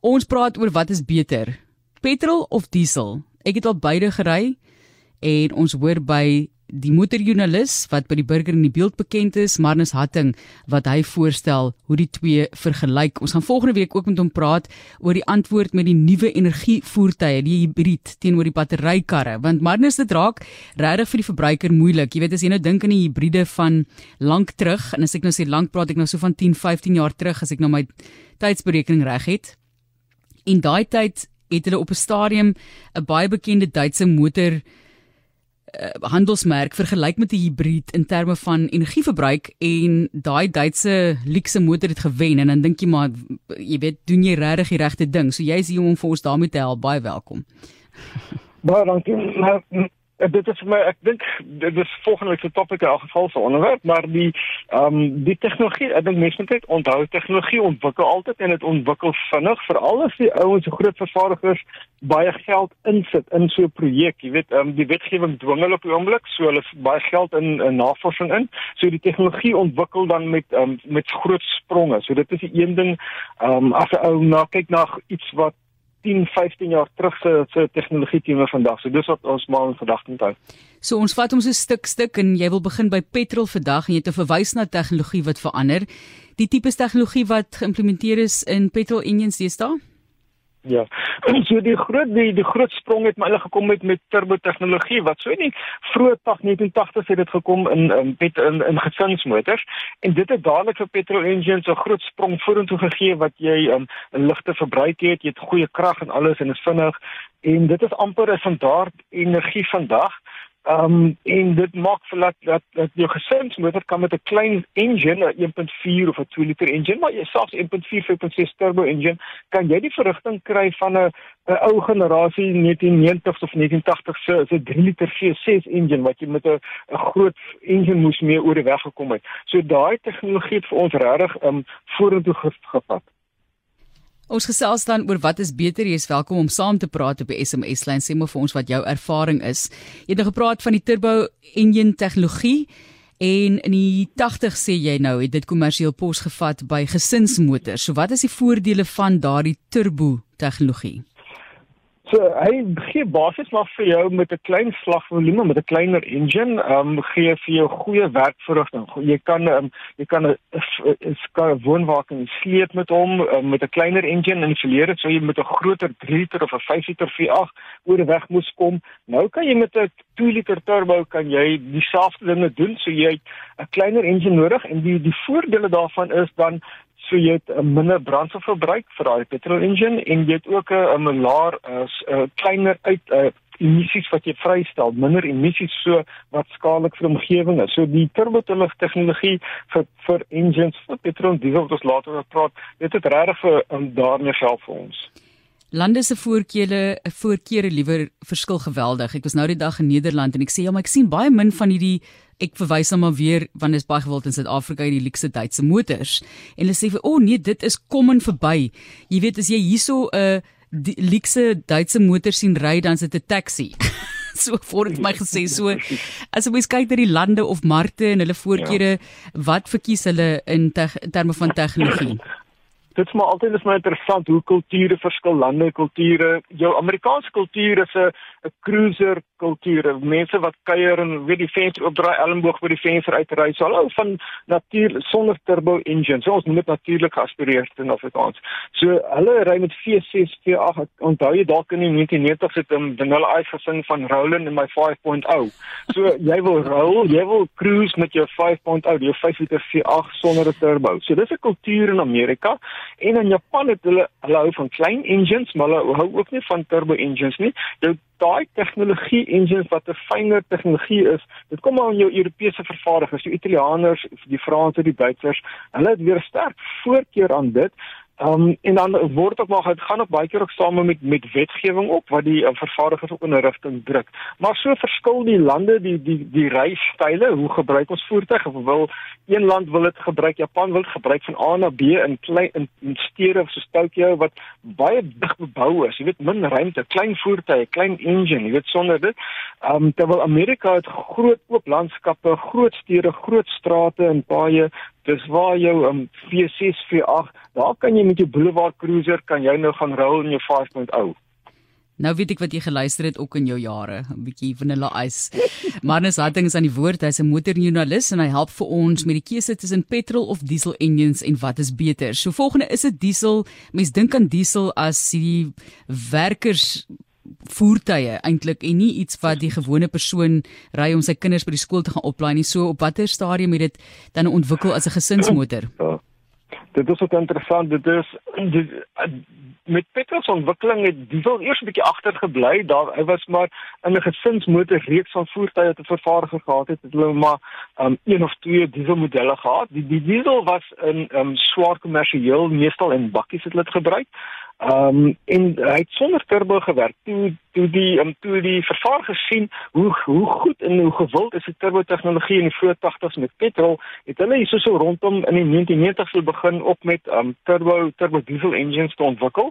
Ons praat oor wat is beter, petrol of diesel. Ek het al beide gery en ons hoor by die motorjoernalis wat by die burger in die beeld bekend is, Marnus Hatting, wat hy voorstel hoe die twee vergelyk. Ons gaan volgende week ook met hom praat oor die antwoord met die nuwe energievoertuie, die hibrid teenoor die batterykarre, want Marnus dit raak regtig vir die verbruiker moeilik. Jy weet as jy nou dink aan die hibride van lank terug en as ek nou sê lank praat ek nou so van 10, 15 jaar terug as ek nou my tydsberekening reg het. In daai tyd het hulle op 'n stadium 'n baie bekende Duitse motor uh, handelsmerk vergelyk met 'n hibrid in terme van energieverbruik en daai Duitse luxe motor het gewen en dan dink jy maar jy weet doen jy regtig die regte ding. So jy is hier om vir ons daarmee te help. Baie welkom. Baie dankie. Nou, Uh, dit is vir my ek dink dit is volgende week se topik in elk geval se onderwerp maar die ehm um, die tegnologie ek dink mense moet onthou tegnologie ontwikkel altyd en dit ontwikkel vinnig veral as die ouens so groot vervaardigers baie geld insit in so 'n projek. Jy weet ehm um, die wetgewing dwing hulle op die oomblik so hulle baie geld in, in navorsing in. So die tegnologie ontwikkel dan met um, met groot spronge. So dit is die een ding ehm um, as 'n ou na kyk na iets wat 10, 15 jaar terug se se tegnologie teenoor vandag. So dis wat ons maar in gedagte moet hou. So ons vat ons 'n stuk stuk en jy wil begin by petrol vandag en jy 'n verwys na tegnologie wat verander. Die tipe tegnologie wat geïmplementeer is in petrol engines deesdae? Ja. So die groot die die groot sprong het maar hulle gekom met met turbo tegnologie wat so in die vroeë 1980s het dit gekom in in met in, in gesinsmotors en dit het dadelik vir petrol engines 'n groot sprong vorentoe gegee wat jy um, 'n ligte verbruik het, jy het goeie krag en alles en is vinnig en dit is amper 'n standaard energie vandag. Ehm um, en dit maak vir dat dat, dat jou gesinsmotor kan met 'n klein engine, 'n 1.4 of 'n 2 liter engine, maar jy selfs 1.4 5.6 turbo engine, kan jy die verrigting kry van 'n 'n ou generasie 1990s of 1980s se se 3 liter V6 engine wat jy met 'n 'n groot engine moes mee oor die weg gekom het. So daai tegnologie het vir ons regtig ehm um, vorentoe gevat. Ons gesels dan oor wat is beter. Jy is welkom om saam te praat op die SMS lyn. Sê maar vir ons wat jou ervaring is. Jy het nou gepraat van die turbo engine tegnologie en in die 80 sê jy nou het dit kommersieel pos gevat by gesinsmotors. So wat is die voordele van daardie turbo tegnologie? So hy gee basies maar vir jou met 'n klein slagvolume met 'n kleiner engine, ehm um, gee vir jou goeie werkverrigting. Jy kan um, jy kan 'n skaar woonwa kan sleep met hom um, met 'n kleiner engine en verleer dit sou jy met 'n groter 3 liter of 'n 5 liter V8 oor die weg moes kom. Nou kan jy met 'n 2 liter turbo kan jy dieselfde dinge doen. So jy 'n kleiner engine nodig en die die voordele daarvan is dan so jy het 'n minder brandstofverbruik vir daai petrol engine en jy het ook 'n 'n laer 'n kleiner uit uh, emissies wat jy vrystel, minder emissies so wat skadelik vir omgewing is. So die turbotunnel tegnologie vir vir engines vir petrol diesel wat ons later oor praat, dit het regtig vir um, daarmee help vir ons. Lande se voorkeure, voorkeure liewer verskil geweldig. Ek was nou die dag in Nederland en ek sê ja, maar ek sien baie min van hierdie ek verwys hom maar weer want dit is baie gewild in Suid-Afrika hierdie luxe Duitse motors. En hulle sê vir o oh, nee, dit is kom en verby. Jy weet as jy hierso 'n uh, luxe Duitse motor sien ry dan is dit 'n taxi. so voor het my gesê so as jy kyk na die lande of markte en hulle voorkeure ja. wat verkies hulle in, in terme van tegnologie dit is maar altyd is my interessant hoe kulture verskil lande kulture. Jou Amerikaanse kultuur is 'n 'n cruiser kultuur mense wat kuier en weet die venster opdraai elmboog by die venster uitry so hulle van natuur sonder turbo engine so ons moet natuurlik geaspireerd in Afrikaans. So hulle ry met V6 V8 onthou jy dalk in die 1990s het 'n vanilla ice gesing van Roland in my 5.0 so jy wil roll jy wil cruise met jou 5.0 jou 5 liter V8 sonder 'n turbo. So dis 'n kultuur in Amerika En in Japan het hulle hulle hou van klein engines, maar hulle hou ook nie van turbo engines nie. Jou daai tegnologie engines wat 'n fynere tegnologie is, dit kom aan jou Europese vervaardigers, die Italianers, die Franse, die Duitsers. Hulle het weer sterk voorkeur aan dit. Um en dan word ook maar dit gaan ook baie keer ook same met met wetgewing op wat die uh, vervaardigers op 'n rigting druk. Maar so verskil die lande die die die reisstyle, hoe gebruik ons voertuie? Of wil een land wil dit gebruik, Japan wil dit gebruik van A na B in klein in, in stede soos Tokyo wat baie dig bebou is. Jy weet min ruimte, klein voertuie, klein engine, jy weet sonder dit. Um terwyl Amerika het groot oop landskappe, groot stede, groot strate en paaie Dis waar jou um, V6, V8, daar kan jy met jou Boulevard Cruiser kan jy nou gaan ry in jou 5.0. Nou weet ek wat jy geluister het ook in jou jare, 'n bietjie vanilla ice. Marnus Hatting is aan die woord. Hy's 'n motorjoernalis en hy help vir ons met die keuse tussen petrol of diesel engines en wat is beter. So volgende is dit diesel. Mens dink aan diesel as die werkers voertuie eintlik en nie iets wat die gewone persoon ry om sy kinders by die skool te gaan oplaai nie. So op watter stadium het dit dan ontwikkel as 'n gesinsmotor? Ja. Dit is ook interessant. Dit is dit, met petrol se ontwikkeling het diesel eers 'n bietjie agtergebly. Daar hy was maar in 'n gesinsmotor reeks van voertuie te vervaardiger gehad het. Het hulle maar um, een of twee dieselmodelle gehad. Die, die diesel was in um, swaar kommersieel, meestal in bakkies het hulle dit gebruik. Ehm um, en hy het sonder turbo gewerk. Toe toe die um, toe die vervaardiger sien hoe hoe goed en hoe gewild is die turbo tegnologie in die vroeë 80s met petrol, het hulle hierso so rondom in die 1990s begin op met um, turbo turbo diesel engines te ontwikkel.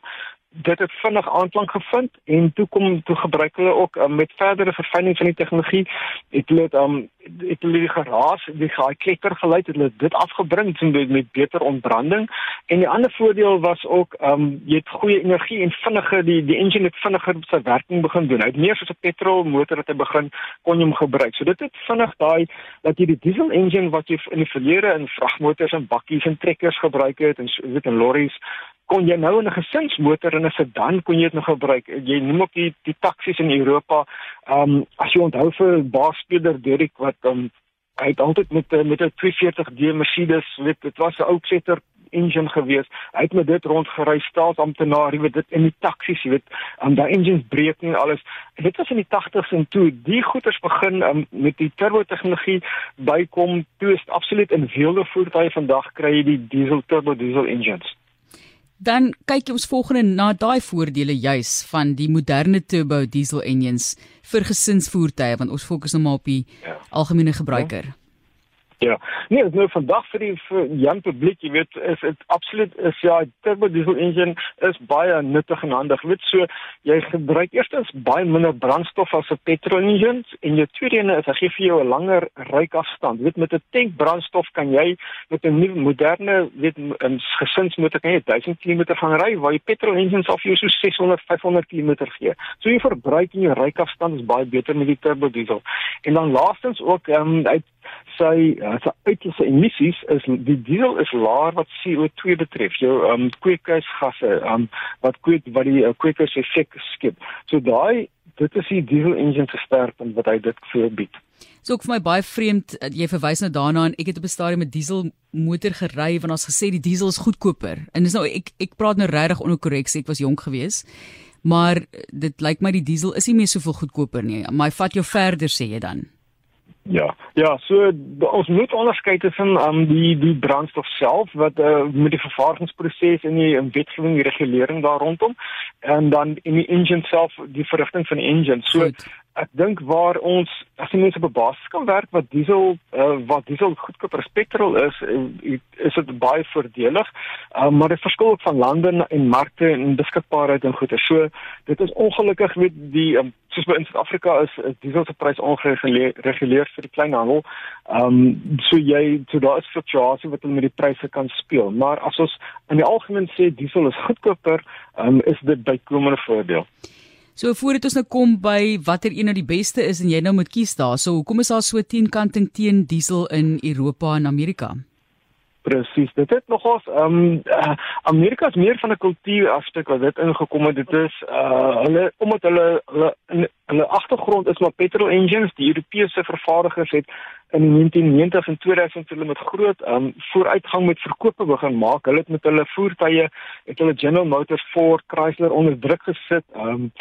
Dit het vinnig aanklank gevind en toe kom toe gebruik hulle ook um, met verdere verfyning van die tegnologie het hulle um het hulle die geraas die gaai kletter gelei het hulle dit afgebring met, met beter ontbranding. En die ander voordeel was ook um jy het goeie energie en vinniger die die engine het vinniger sy werking begin doen hy het meer soos 'n petrol motor het hy begin kon hom gebruik so dit het vinnig daai dat jy die diesel engine wat jy in die verlede in vragmotors en bakkies en trekkers gebruik het en so weet in lorries kon jy nou in 'n gesinsmotor en 'n sedan kon jy dit nog gebruik. Jy noem ook die die taksies in Europa. Ehm um, as jy onthou vir baasspeler Derek wat um, hy het altyd met met 'n 240D Mercedes, weet dit was 'n ou setter engine gewees. Hy het met dit rondgery staatsamptenaar, jy weet dit in die taksies, jy weet, um, daai engines breek nie alles. En dit was in die 80s en toe die goeters begin um, met die turbo tegnologie bykom, toe is absoluut in vele voertuie vandag kry jy die diesel turbo diesel engines dan kyk ons volgende na daai voordele juis van die moderne turbo diesel engines vir gesinsvoertuie want ons fokus nou maar op die ja. algemene gebruiker. Ja. Ja. Nee, nou vandag vir die vir jong publiek, jy weet, is dit absoluut is ja, turbo diesel engine is baie nuttig en handig. Jy weet so, jy gebruik eerstens baie minder brandstof as 'n petrol engine en jou tweede ene is hy gee vir jou 'n langer ryafstand. Jy weet met 'n tank brandstof kan jy met 'n nuwe moderne, weet 'n gesinsmotor kan jy 1000 km gaan ry waar jy petrol engines vir jou so 600 500 km gee. So jy verbruik en jou ryafstand is baie beter met die turbo diesel. En dan laastens ook ehm um, uit sy uh, sy uitstoot emissies is die diesel is laer wat CO2 betref. Jou um kweekhuisgasse um wat kweek wat die uh, kweekhuiseffek skep. So daai dit is die diesel engine se sterkpunt wat hy dit voorbied. So ek vir my baie vreemd uh, jy verwys nou daarna en ek het op 'n stadium met diesel motor gery want ons gesê die diesel is goedkoper. En dis nou ek ek praat nou regtig onder korreksie, ek was jonk geweest. Maar dit lyk my die diesel is nie meer soveel goedkoper nie. Maar vat jou verder sê jy dan. Ja, ja, so ons moet onderskei tussen um, die die brandstof self wat uh, met die vervaardigingsproses en die wetgewing regulering daar rondom en dan in die engine self die verrigting van die engine. So Goed ek dink waar ons as die mense op 'n basis kan werk wat diesel uh, wat diesel goedkoper as petrol is uh, is dit baie voordelig. Uh, maar dit verskil ook van lande en markte en beskikbaarheid en goeder. So dit is ongelukkig met die um, soos by in Suid-Afrika is, is diesel se prys ongereguleer vir die kleinhandel. Um, so jy so daar is fluktuasie wat met die pryse kan speel. Maar as ons in die algemeen sê diesel is goedkoper um, is dit bykomende voordeel So voordat ons nou kom by watter een nou die beste is en jy nou moet kies daar. So hoekom is daar so teenkanting teen diesel in Europa en Amerika? Presies. Dit het nogals ehm um, uh, Amerika is meer van 'n kultuur afstuk wat dit ingekom het. Dit is uh hulle omdat hulle hulle hulle agtergrond is maar petrol engines. Die Europese vervaardigers het in die 1990 en 2000 hulle met groot um, vooruitgang met verkope begin maak. Hulle het met hulle voertuie het hulle General Motors, Ford, Chrysler onder druk gesit. Um,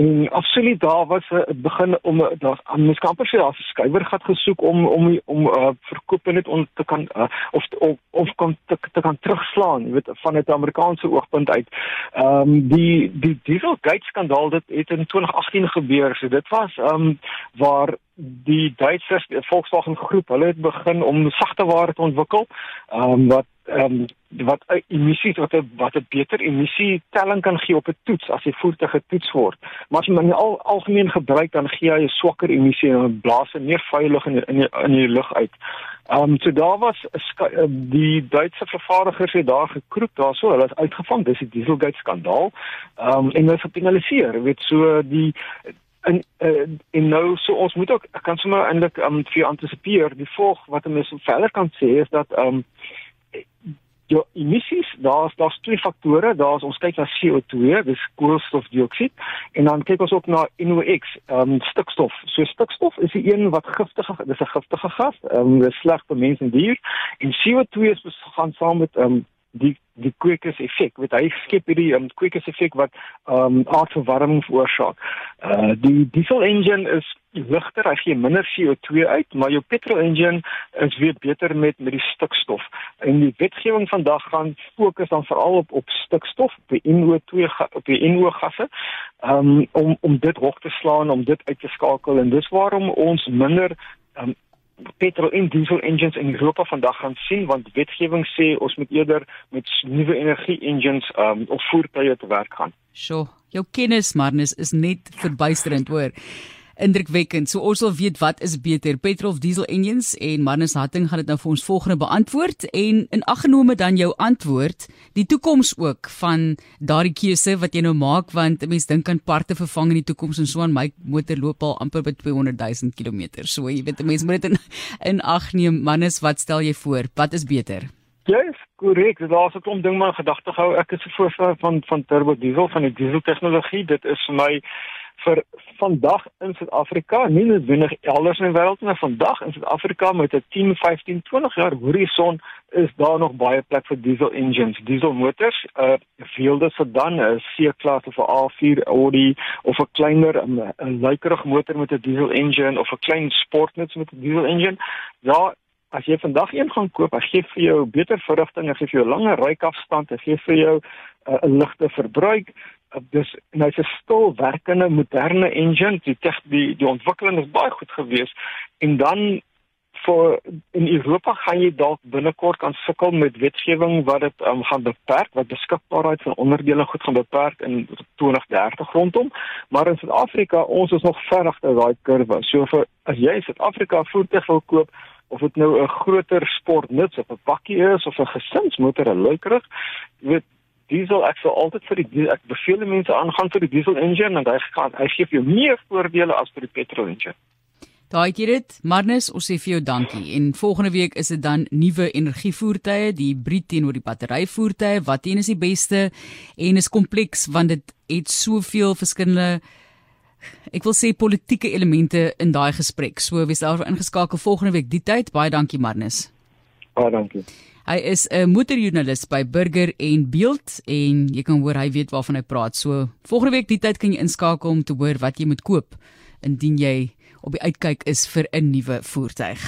En absoluut daar was 'n uh, begin om daar aan mens kan presies 'n skuiwer gat gesoek om om om uh, verkoop net om te kan uh, of of of kan te, te kan terugslaan, jy weet van 'n Amerikaanse oogpunt uit. Ehm um, die die Dieselgate skandaal dit het in 2018 gebeur. So dit was ehm um, waar die Duitsers die Volkswagen groep, hulle het begin om sagte ware te ontwikkel, ehm um, wat ehm um, wat emissies wat 'n wat 'n beter emissie telling kan gee op 'n toets as die voertuig getoets word. Maar as jy in al, algemeen gebruik dan gee hy 'n swakker emissie en blaas meer vuil lug in in die, in die lug uit. Ehm um, so daar was uh, die Duitse vervaardigers het daar gekroep daarso, hulle is uitgevang, dis die Dieselgate skandaal. Ehm um, en hulle is gepenaliseer, weet so die en uh, en nou so ons moet ook kan sommer eintlik um, vir antisipeer die volg wat 'n mens verder kan sê is dat ehm um, Ja, emissies, daar's daar's twee faktore. Daar's ons kyk na CO2, dis koolstofdioksied, en dan kyk ons ook na NOx, ehm um, stikstof. So stikstof is die een wat giftige, dis 'n giftige gas, ehm um, dis sleg vir mense en dier. En CO2 is gaan saam met ehm um, die die kweekers effek wat hy skep hierdie um, kweekers effek wat ehm um, aardverwarming veroorsaak. Uh die diesel engine is ligter, hy gee minder CO2 uit, maar jou petrol engine is weer beter met met die stikstof. En die wetgewing vandag gaan fokus dan veral op op stikstof, op die NO2 op die NO gasse, um, om om dit hoog te slaan, om dit uit te skakel en dis waarom ons minder um, petrol en diesel engines in Europa vandag gaan sien want wetgewing sê ons moet eerder met nuwe energie engines um, of voertuie te werk gaan. Sjoe, jou kennis Marnus is net verbuisterend hoor indrukwekkend. So ons wil weet wat is beter, petrol of diesel engines en Marnus Hatting gaan dit nou vir ons volgende beantwoord en in aggenome dan jou antwoord, die toekoms ook van daardie keuse wat jy nou maak want 'n mens dink aan parte vervang in die toekoms en so aan my motor loop al amper by 200 000 km. So jy weet 'n mens moet dit in, in ag neem. Marnus, wat stel jy voor? Wat is beter? Ja, yes, korrek. Daar's 'n klomp ding maar gedagte gehou. Ek is 'n voorstander van van turbo diesel van die diesel tegnologie. Dit is vir my vir vandag in Suid-Afrika, nie noodwendig elders in die wêreld nie, vandag in Suid-Afrika met 'n 10, 15, 20 jaar horison is daar nog baie plek vir diesel engines, diesel motors, 'n uh, veelde sedan, 'n C-klas of 'n A4 Audi of 'n kleiner 'n luikerig motor met 'n diesel engine of 'n klein sportnuts met 'n diesel engine. Ja, as jy vandag een gaan koop, hy gee vir jou beter verrigting, hy gee vir jou langer ryafstand, hy gee vir jou uh, 'n ligte verbruik dis nou is 'n stil werkende moderne engine die teg, die die ontwikkeling is baie goed gewees en dan vir in Europa gaan jy dalk binnekort kan sukkel met wetgewing wat dit um, gaan beperk wat beskikbaarheid van onderdele goed gaan beperk in 2030 rondom. Maar in Suid-Afrika ons is nog ver agter daai kurwe. So vir as jy in Suid-Afrika voertuig wil koop of dit nou 'n groter sportnuts of 'n bakkie is of 'n gesinsmotor 'n luikerig weet diesel ek sal altyd vir die ek beveel mense aangaan vir die diesel engine en hy gaan hy gee jou meer voordele as vir die petrol engine. Daai gee dit, Marnus, ons sê vir jou dankie. En volgende week is dit dan nuwe energievoertuie, die hibrid teenoor die batteryvoertuie. Wat een is die beste? En is kompleks want dit het soveel verskillende ek wil sê politieke elemente in daai gesprek. So wees daar ingeskakel volgende week die tyd. Baie dankie Marnus. Baie dankie. Hy is 'n motorjoernalis by Burger en Beeld en jy kan hoor hy weet waarvan hy praat. So volgende week die tyd kan jy inskakel om te hoor wat jy moet koop indien jy op die uitkyk is vir 'n nuwe voertuig.